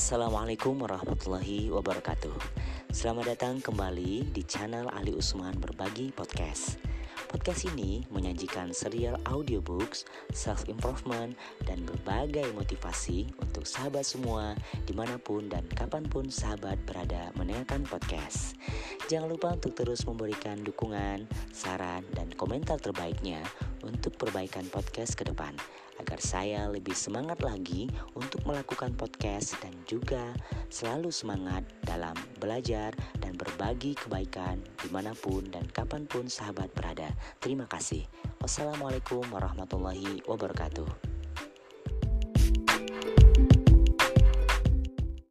Assalamualaikum warahmatullahi wabarakatuh. Selamat datang kembali di channel Ali Usman Berbagi Podcast. Podcast ini menyajikan serial audiobooks, self-improvement, dan berbagai motivasi untuk sahabat semua di mana pun dan kapan pun sahabat berada mendengarkan podcast. Jangan lupa untuk terus memberikan dukungan, saran, dan komentar terbaiknya untuk perbaikan podcast ke depan agar saya lebih semangat lagi untuk melakukan podcast dan juga selalu semangat dalam belajar dan berbagi kebaikan di mana pun dan kapan pun sahabat berada. Terima kasih. Wassalamualaikum warahmatullahi wabarakatuh.